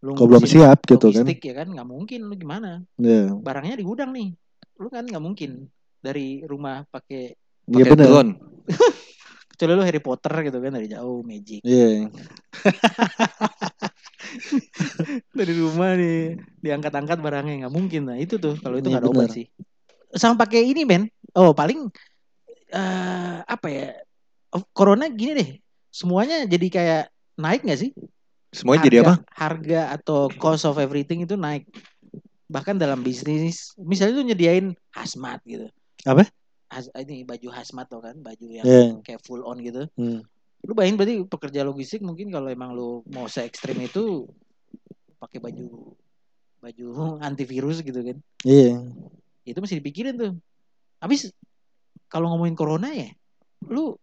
lu Kalau belum siap gitu kan. logistik ya kan nggak mungkin lu gimana? Iya. Barangnya di gudang nih. Lu kan nggak mungkin dari rumah pakai Iya benar. drone. kecuali lu Harry Potter gitu kan dari jauh magic. Iya. dari rumah nih diangkat-angkat barangnya nggak mungkin nah itu tuh kalau itu Iya, nggak ada obat sih sama pakai ini men oh paling eh apa ya Oh, corona gini deh semuanya jadi kayak naik nggak sih Semuanya jadi apa? Harga atau cost of everything itu naik. Bahkan dalam bisnis, misalnya tuh nyediain hazmat gitu. Apa? Haz- ini baju hazmat tuh kan, baju yang Iya. kayak full on gitu. Hmm. Lu bayangin berarti pekerja logistik mungkin kalau emang lu mau se ekstrim itu pakai baju baju antivirus gitu kan. Iya. Itu mesti dipikirin tuh. Habis kalau ngomongin corona ya, lu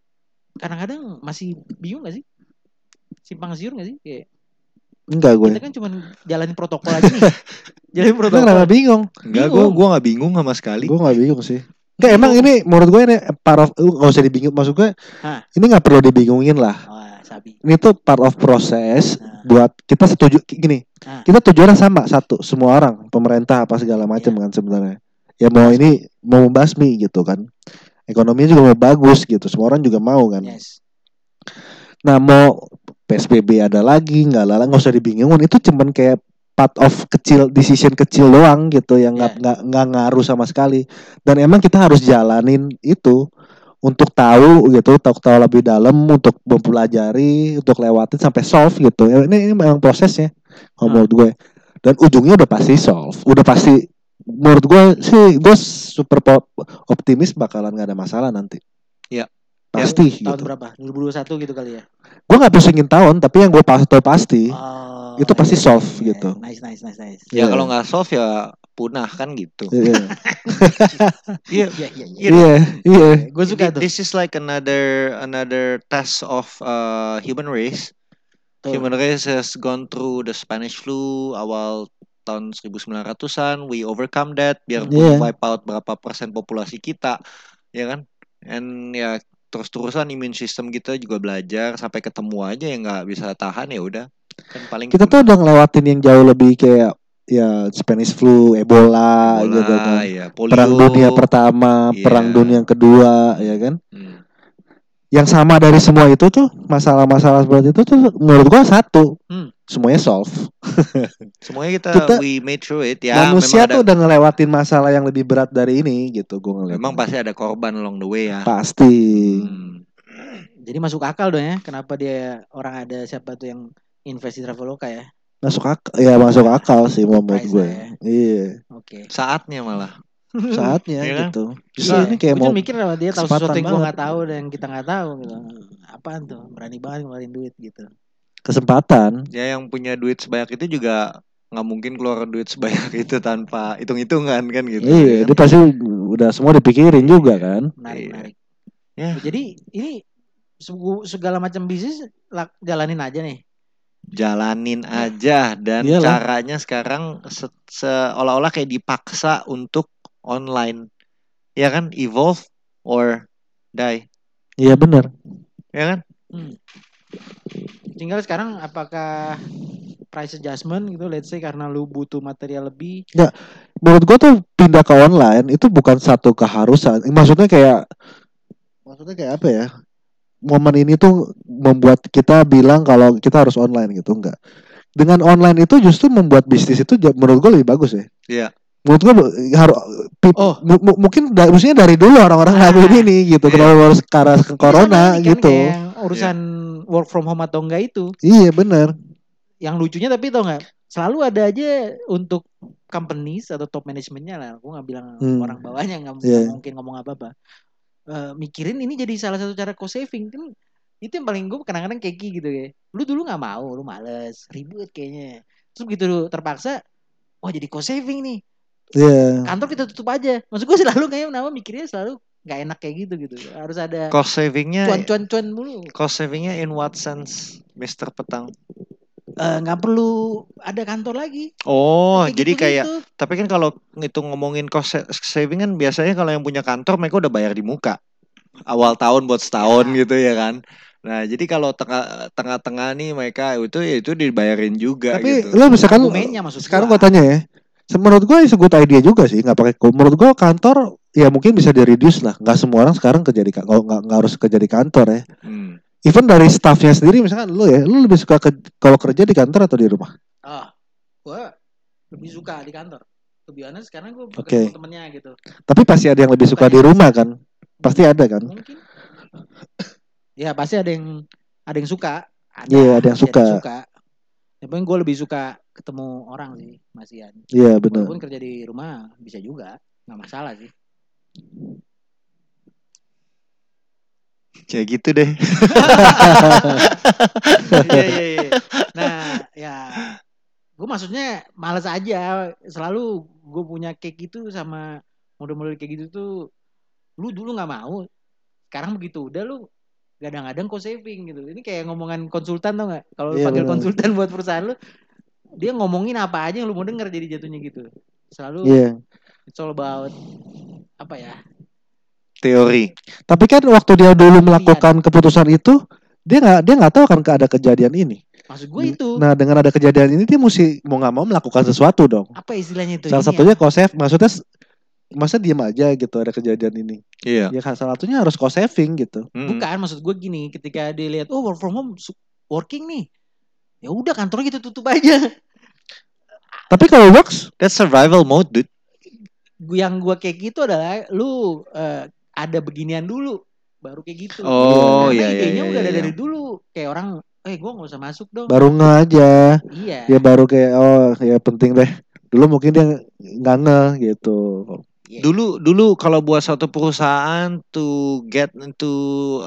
kadang-kadang masih bingung gak sih? Simpang siur gak sih? Kayak Enggak gue. kita kan cuma jalanin protokol aja nih. jalanin Lu protokol. kenapa bingung? Enggak, gue gua nggak bingung sama sekali. Gue gak bingung sih. Enggak emang ini menurut gue ini part of lu gak usah dibingung. Maksud gue Hah. ini gak perlu dibingungin lah. Wah, sabi. Ini tuh part of proses Nah, buat kita setuju gini. Ah. Kita tujuannya sama satu semua orang pemerintah apa segala macam Iya. kan sebenarnya. Ya mau ini mau membasmi gitu kan. Ekonominya juga mau bagus gitu. Semua orang juga mau kan. yes. Nah mau PSBB ada lagi nggak lala nggak usah dibingungin itu cuman kayak part of kecil decision kecil doang gitu yang nggak Iya. nggak nggak ngaruh sama sekali dan emang kita harus jalanin itu untuk tahu gitu tahu tahu lebih dalam untuk mempelajari untuk lewatin sampai solve gitu Ya, ini, ini memang prosesnya kalau Hmm. menurut gue dan ujungnya udah pasti solve udah pasti menurut gue sih gue super optimis bakalan nggak ada masalah nanti Iya. Pasti Tahun gitu berapa? 2021 gitu kali ya. gue nggak pusingin tahun tapi yang gue pas tahu pasti Oh, Itu pasti iya, solve iya, iya. gitu. Nice, nice, nice, nice. Ya Iya. kalau nggak solve ya punah kan gitu. Iya, Iya. Iya, iya, iya. iya, iya. Gue suka tuh. This is like another another test of uh, human race. Tuh. Human race has gone through the Spanish flu awal tahun 1900-an. We overcome that. Biarpun Iya. wipe out berapa persen populasi kita, ya kan? And ya terus-terusan imun sistem kita juga belajar sampai ketemu aja yang nggak bisa tahan ya udah. Kan paling Kita tuh udah ngelewatin yang jauh lebih kayak ya Spanish flu, Ebola, Ebola, gitu kan. ya, polio. Perang dunia pertama, Iya. perang dunia yang kedua, ya kan. Hmm. Yang sama dari semua itu tuh masalah-masalah seperti itu tuh menurut gua satu, Hmm. semuanya solve. Semuanya kita, Kita- we made through it ya. Manusia memang ada, tuh udah ngelewatin masalah yang lebih berat dari ini gitu gua ngeliat. memang pasti ada korban along the way ya. pasti. Hmm. Jadi masuk akal dong ya. Kenapa dia orang ada siapa tuh yang invest di Traveloka ya? Masuk akal, ya masuk akal sih menurut gue. lah ya. Iya, Oke. Saatnya malah. Saatnya Iya kan? gitu. Justru Iya, ini kayak mau mikir sama dia tahu kesempatan sesuatu yang gue nggak tahu dan yang kita nggak tahu gitu. Apaan tuh? Berani banget ngeluarin duit gitu. kesempatan. Ya yang punya duit sebanyak itu juga nggak mungkin keluar duit sebanyak itu tanpa hitung-hitungan kan gitu. Iya, ya dia kan? pasti udah semua dipikirin juga kan. Menarik, Iya. menarik. Ya. Jadi ini segala macam bisnis jalanin aja nih. Jalanin aja dan Iyalah. caranya sekarang se- seolah-olah kayak dipaksa untuk online. Ya kan? Evolve or die. Iya benar. Ya kan? Tinggal sekarang apakah price adjustment gitu let's say karena lu butuh material lebih Menurut gua tuh pindah ke online itu bukan satu keharusan. Maksudnya kayak maksudnya kayak apa ya? Momen ini tuh membuat kita bilang kalau kita harus online gitu enggak. Dengan online itu justru membuat bisnis itu menurut gua lebih bagus ya. Iya. Menurut gua harus Oh. mungkin da, maksudnya dari dulu orang-orang Ah. ngelakuin ini gitu. Iya. Kenapa harus ke arah ke corona kan gitu. urusan work from home atau enggak itu Iya benar. yang lucunya tapi tau nggak selalu ada aja untuk companies atau top manajemennya lah gue nggak bilang Hmm. orang bawahnya nggak nggak mungkin ngomong apa apa mikirin ini jadi salah satu cara cost saving kan itu yang paling gue kadang-kadang keki gitu ya lu dulu nggak mau lu males ribet kayaknya terus begitu lu terpaksa wah jadi cost saving nih Iya. kantor kita tutup aja maksud gue selalu kayak nama mikirnya selalu nggak enak kayak gitu gitu harus ada Cost savingnya cuan cuan cuan dulu cost savingnya in what sense, Mr. Petang? Eh, nggak perlu ada kantor lagi Oh, Kayak jadi kayak gitu-gitu. Tapi kan kalau ngitung ngomongin cost sa- saving kan biasanya kalau yang punya kantor mereka udah bayar di muka. Awal tahun buat setahun Ya. gitu ya kan. Nah, jadi kalau tengah tengah-tengah nih mereka itu ya itu dibayarin juga Tapi gitu. lo misalkan maksud sekarang gua tanya ya. Menurut gua itu good idea juga sih, nggak pakai Menurut gua kantor ya mungkin bisa di reduce lah. Nggak semua orang sekarang kerja di ka- kalau nggak nggak harus kerja di kantor ya. Hmm. Even dari staffnya sendiri misalkan lu ya, lu lebih suka ke, kalau kerja di kantor atau di rumah? Ah, gua lebih suka di kantor. Lebih honest karena gue Oke. ketemu temennya gitu. Tapi pasti ada yang lebih suka di rumah kan? Pasti ada kan? Mungkin. Ya pasti ada yang ada yang suka. Ada, Iya, ada yang suka. Yang penting gue lebih suka ketemu orang sih, Mas Ian. Iya benar. Walaupun kerja di rumah bisa juga, nggak masalah sih. Kayak gitu deh. Iya iya iya. Nah ya, gue maksudnya males aja. Selalu gue punya cake itu sama model-model kayak gitu tuh. Lu dulu nggak mau, sekarang begitu udah lu kadang-kadang cost saving gitu. Ini kayak ngomongan konsultan tau nggak? Kalau lu Iya, panggil benar. konsultan buat perusahaan lu, dia ngomongin apa aja yang lu mau denger jadi jatuhnya gitu. Selalu Iya. it's all about apa ya? Teori. Tapi kan waktu dia dulu melakukan keputusan itu, dia nggak dia nggak tahu kan ke- ada kejadian ini. Maksud gue itu Nah dengan ada kejadian ini dia mesti mau nggak mau melakukan sesuatu dong. apa istilahnya itu? Salah Ini satunya cost save, maksudnya masa diem aja gitu ada kejadian ini. Iya. Ya kan salah satunya harus cost saving gitu. Mm-mm. Bukan, maksud gue gini, ketika dia lihat oh work from home working nih, ya udah kantornya kita tutup aja. Tapi kalau works, That's survival mode, dude. Gue yang gue kayak gitu adalah lu eh, ada beginian dulu, baru kayak gitu. Oh, iya, iya, idenya iya, udah ada iya. dari dulu, kayak orang, eh gue nggak usah masuk dong. baru nge aja. Iya. Ya baru kayak oh ya penting deh. Dulu mungkin dia nggak nge gitu. Iya. Dulu dulu kalau buat suatu perusahaan to get into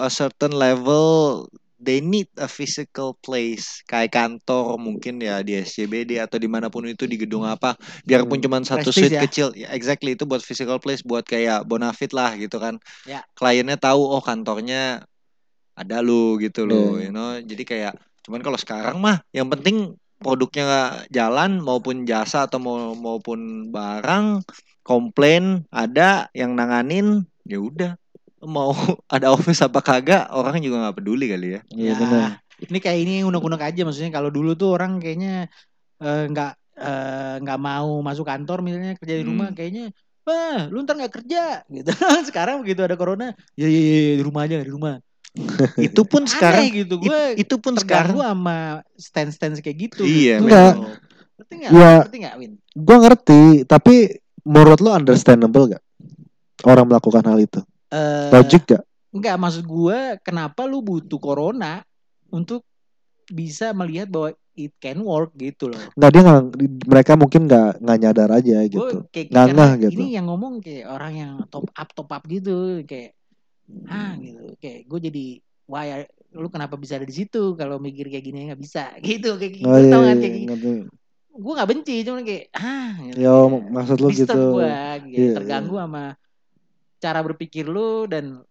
a certain level they need a physical place kayak kantor mungkin ya di SCBD atau di mana pun itu di gedung apa biarpun Hmm. cuma satu Prestige suite ya. kecil ya exactly itu buat physical place buat kayak Bonafit lah gitu kan Ya. kliennya tahu oh kantornya ada lu gitu loh Iya. you know jadi kayak cuman kalau sekarang mah yang penting produknya jalan maupun jasa atau mau maupun barang komplain ada yang nanganin ya udah mau ada office apa kagak orang juga nggak peduli kali ya Iya Ya, benar. Ini kayak ini unek-unek aja maksudnya kalau dulu tuh orang kayaknya eh, nggak eh, nggak mau masuk kantor misalnya kerja di rumah Hmm. kayaknya wah lu ntar nggak kerja gitu sekarang begitu ada corona ya ya ya ya, di rumah aja di rumah itu pun sekarang Aneh gitu it- gue itu pun sekarang terganggu sama stand stand kayak gitu Iya, gitu. Enggak. ngerti nggak Ya. ngerti nggak Win Gua ngerti, tapi menurut lo understandable gak? Orang melakukan hal itu. Eh, Logik gak? Enggak, maksud gue kenapa lu butuh corona untuk bisa melihat bahwa it can work gitu loh. Nggak dia nggak, mereka mungkin nggak nggak nyadar aja gitu. kayak Nggak ngeh gitu. ini yang ngomong kayak orang yang top up top up gitu kayak ah gitu kayak gue jadi wah ya, lu kenapa bisa ada di situ kalau mikir kayak gini nggak bisa gitu kayak gitu Oh iya, tau kan iya, kayak gitu. ngerti. gue nggak benci cuman kayak ah gitu, Ya, kayak maksud lu disturb gitu. gua, kayak Iya, terganggu sama cara berpikir lu dan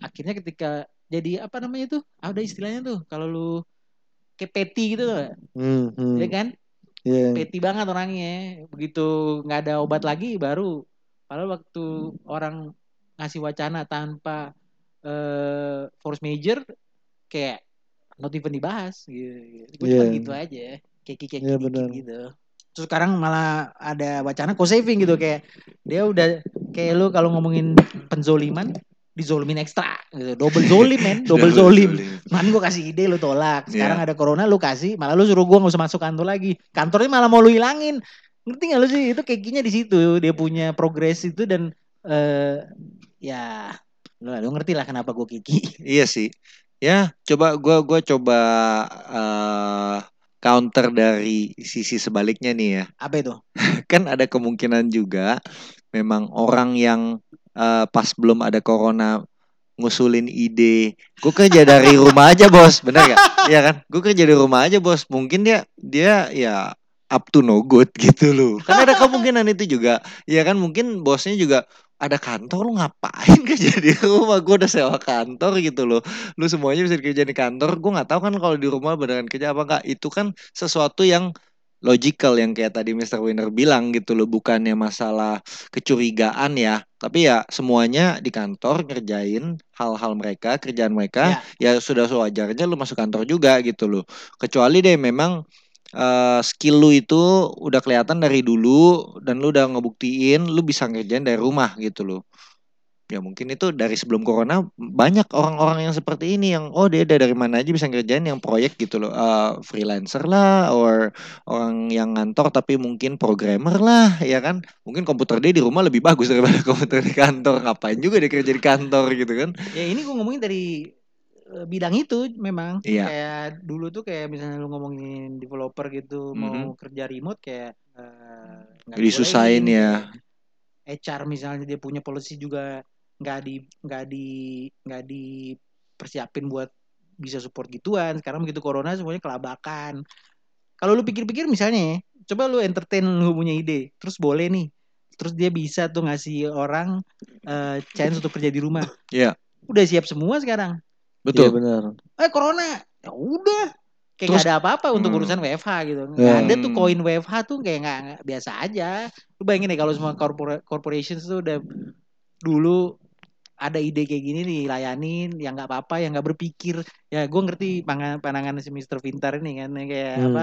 akhirnya ketika jadi apa namanya tuh ada istilahnya tuh kalau lu kayak peti gitu nggak? Hmm, hmm. ya kan Iya. peti banget orangnya begitu nggak ada obat lagi baru padahal waktu orang ngasih wacana tanpa eh force major kayak not even dibahas gitu gue cuma Iya. gitu aja kayak kayak benar. gitu terus sekarang malah ada wacana cost saving gitu kayak dia udah kayak lu kalau ngomongin penzoliman dizolimin ekstra gitu double zolim men double zolim Man gue kasih ide lu tolak. Sekarang Iya. ada corona lu kasih, malah lu suruh gue gak usah masuk kantor lagi. Kantornya malah mau lu hilangin. Ngerti gak lu sih? Itu kekinya di situ. Dia punya progres itu dan eh ya lu, lu ngerti lah kenapa gue kiki. Iya sih. Ya, coba gua gua coba eh, counter dari sisi sebaliknya nih ya. Apa itu? Kan ada kemungkinan juga memang orang yang eh, pas belum ada corona ngusulin ide, gue kerja dari rumah aja bos, bener gak? Iya kan? Gue kerja dari rumah aja bos. Mungkin dia dia ya up to no good gitu loh. Kan ada kemungkinan itu juga. Ya kan mungkin bosnya juga ada kantor lu ngapain kerja di rumah? Gue udah sewa kantor gitu loh. Lu semuanya bisa kerja di kantor. Gue nggak tahu kan kalau di rumah beneran kerja apa enggak itu kan sesuatu yang logical yang kayak tadi Mr. Winner bilang gitu loh. Bukannya masalah kecurigaan ya. Tapi ya semuanya di kantor ngerjain hal-hal mereka kerjaan mereka ya, sudah sewajarnya lu masuk kantor juga gitu loh. Kecuali deh memang eh, skill lu itu udah kelihatan dari dulu dan lu udah ngebuktiin lu bisa ngerjain dari rumah gitu loh. Ya mungkin itu dari sebelum corona banyak orang-orang yang seperti ini yang oh dia dari mana aja bisa ngerjain yang proyek gitu loh. Eh, freelancer lah or orang yang ngantor tapi mungkin programmer lah ya kan? Mungkin komputer dia di rumah lebih bagus daripada komputer di kantor. Ngapain juga dia kerja di kantor gitu kan? Ya ini gue ngomongin dari bidang itu memang. Iya. kayak dulu tuh kayak misalnya lu ngomongin developer gitu mau kerja remote kayak eh, nggak Disusahin dibolehin, ya. HR misalnya dia punya policy juga nggak di nggak di nggak dipersiapin buat bisa support gituan. Sekarang begitu corona semuanya kelabakan. Kalau lu pikir-pikir misalnya ya, coba lu entertain lu punya ide terus boleh nih. Terus dia bisa tuh ngasih orang eh, chance untuk kerja di rumah. Iya. udah siap semua sekarang Iya Betul. benar. eh corona ya udah kayak Terus- nggak ada apa-apa untuk Hmm. urusan WFH gitu nggak Ya. ada tuh koin WFH tuh kayak nggak nggak- biasa aja lu bayangin deh kalau semua corpora- corporations tuh udah dulu ada ide kayak gini dilayanin yang nggak apa-apa yang nggak berpikir ya gue ngerti pandangan pandangan si Mr. Pintar ini kan kayak Hmm. apa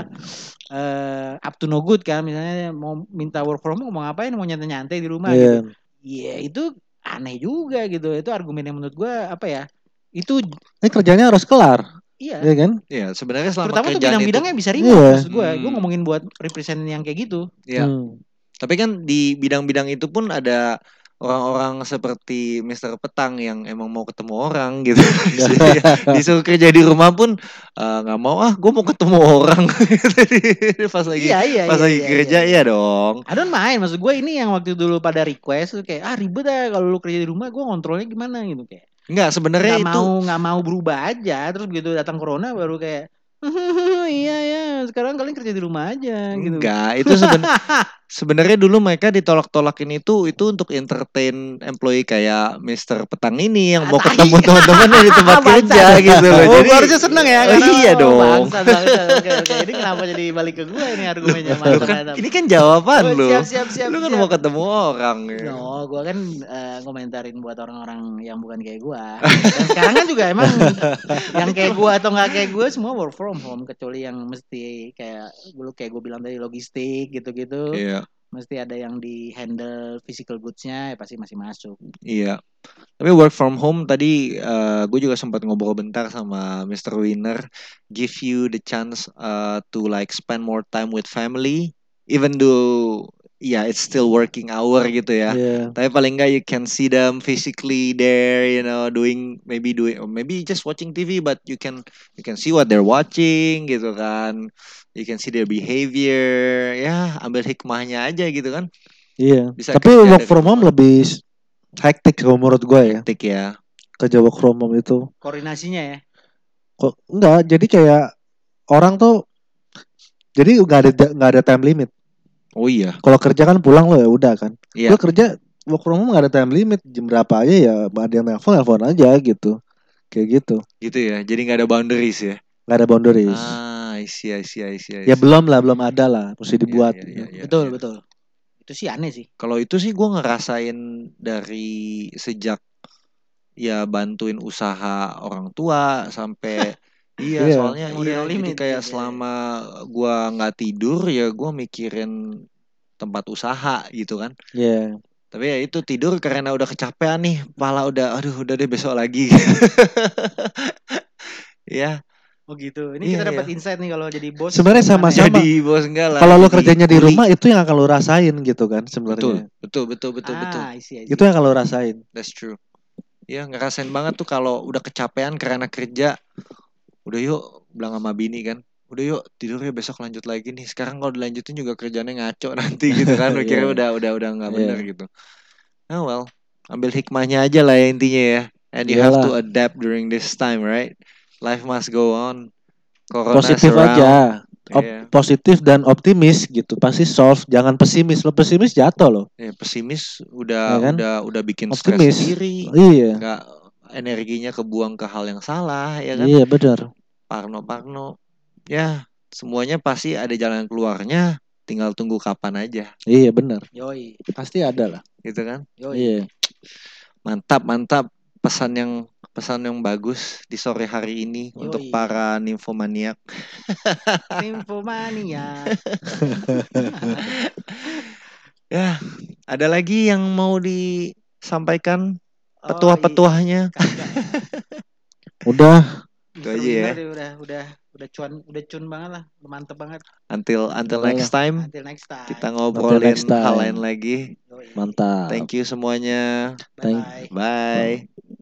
eh up to no good kan misalnya mau minta work from home mau ngapain mau nyantai-nyantai di rumah Iya. gitu Iya itu aneh juga gitu itu argumen yang menurut gue apa ya itu Ini kerjanya harus kelar, iya ya kan? Iya, sebenarnya selama terutama tuh kerjaan itu bidang-bidangnya bisa remote Iya. maksud gue gue Hmm. ngomongin buat represent yang kayak gitu Iya. Hmm. Tapi kan di bidang-bidang itu pun ada orang-orang seperti Mr. Petang yang emang mau ketemu orang gitu. Disuruh kerja di rumah pun eh, nggak mau ah, gue mau ketemu orang. pas lagi iya iya pas iya, lagi iya, kerja iya. iya dong. I don't mind maksud gue ini yang waktu dulu pada request tuh kayak ah ribet ah kalau lu kerja di rumah gue kontrolnya gimana gitu kayak Enggak, sebenarnya itu mau nggak mau berubah aja. Terus begitu datang corona baru kayak iya ya sekarang kalian kerja di rumah aja gitu. Enggak, itu seben- sebenarnya dulu mereka ditolak-tolakin itu itu untuk entertain employee kayak Mr. Petang ini yang Ah, mau tai. ketemu teman-temannya di tempat kerja gitu loh. Oh, Jadi harusnya seneng ya Oh, iya oh, dong. bangsat. Oke, oke. Ini kenapa jadi balik ke gue ini argumennya Lu kan ini kan jawaban Oh, lu. siap siap siap Lu kan siap. mau ketemu orang ya. No, gue kan eh, ngomentarin buat orang-orang yang bukan kayak gue. Dan sekarang kan juga emang yang kayak gue atau nggak kayak gue semua work from home kecuali yang mesti kayak dulu kayak gue bilang tadi logistik gitu-gitu. Iya, Mesti ada yang di handle physical goods-nya ya pasti masih masuk. iya. Tapi work from home tadi gue juga sempat ngobrol bentar sama Mr. Winner, give you the chance uh, to like spend more time with family, even though yeah it's still working hour gitu ya. Iya. Tapi paling nggak you can see them physically there, you know, doing maybe doing or maybe just watching TV, but you can you can see what they're watching gitu kan. You can see their behavior, ya ambil hikmahnya aja gitu kan. Iya. Bisa Tapi kerja work from home lebih hektik kalau menurut gue ya. Tik ya. Kerja work from home itu. Koordinasinya ya. Kok enggak, jadi kayak orang tuh jadi nggak ada nggak ada time limit. Oh iya, Kalau kerja kan pulang lo ya udah kan. Iya. Lo kerja work from home nggak ada time limit jam berapa aja ya ada yang nelfon nelfon aja gitu. Kayak gitu. gitu ya. Jadi nggak ada boundaries ya. Nggak ada boundaries. Ah, I see, I see, I see. I Ya see. belum lah, belum ada lah, mesti Iya, dibuat. iya, iya, iya, betul iya. betul. Itu sih aneh sih. Kalau itu sih gue ngerasain dari sejak ya bantuin usaha orang tua sampai iya Iya. soalnya iya jadi kayak iya. selama gua nggak tidur ya gua mikirin tempat usaha gitu kan Iya. tapi ya itu tidur karena udah kecapean nih kepala udah aduh udah deh besok lagi ya Oh gitu. Ini Iya, kita dapat iya. insight nih kalau jadi bos. Sebenarnya ya? sama-sama. jadi bos enggak lah Kalau lo kerjanya di rumah itu yang akan lo rasain gitu kan betul sebenarnya. betul betul betul betul Ah, I see, I see. Itu yang akan lo rasain. That's true. Ya ngerasain banget tuh kalau udah kecapean karena kerja. Udah yuk bilang sama bini kan. Udah yuk tidur ya besok lanjut lagi nih. Sekarang kalau dilanjutin juga kerjanya ngaco nanti gitu kan. Mikirnya Iya. udah udah udah nggak Iya. bener gitu. Nah well, ambil hikmahnya aja lah ya intinya ya. And you have to adapt during this time, right? Life must go on. Corona Positif surround. aja. Op- Iya. Positif dan optimis gitu. Pasti solve, jangan pesimis. Lo pesimis jatuh lo. Ya, pesimis udah Ya kan? udah udah bikin stres Optimis. sendiri. Iya. Nggak energinya kebuang ke hal yang salah ya kan. Iya benar. Parno-parno. Ya, semuanya pasti ada jalan keluarnya, tinggal tunggu kapan aja, Iya benar. Yoi, Pasti ada lah. gitu kan? yoi. Iya. Mantap, mantap. Pesan yang pesan yang bagus di sore hari ini untuk Yoi. para nymphomaniac. Infomania. Ya, ada lagi yang mau disampaikan Oh, petuah-petuahnya? iya. Udah. Itu aja ya. Bener, Udah, udah, udah cuan, udah cun banget lah, udah mantep banget. Until until Udah next time Until next time. kita ngobrolin time. hal lain lagi. Yoi. Mantap. Thank you semuanya. Thank- Bye-bye. Bye.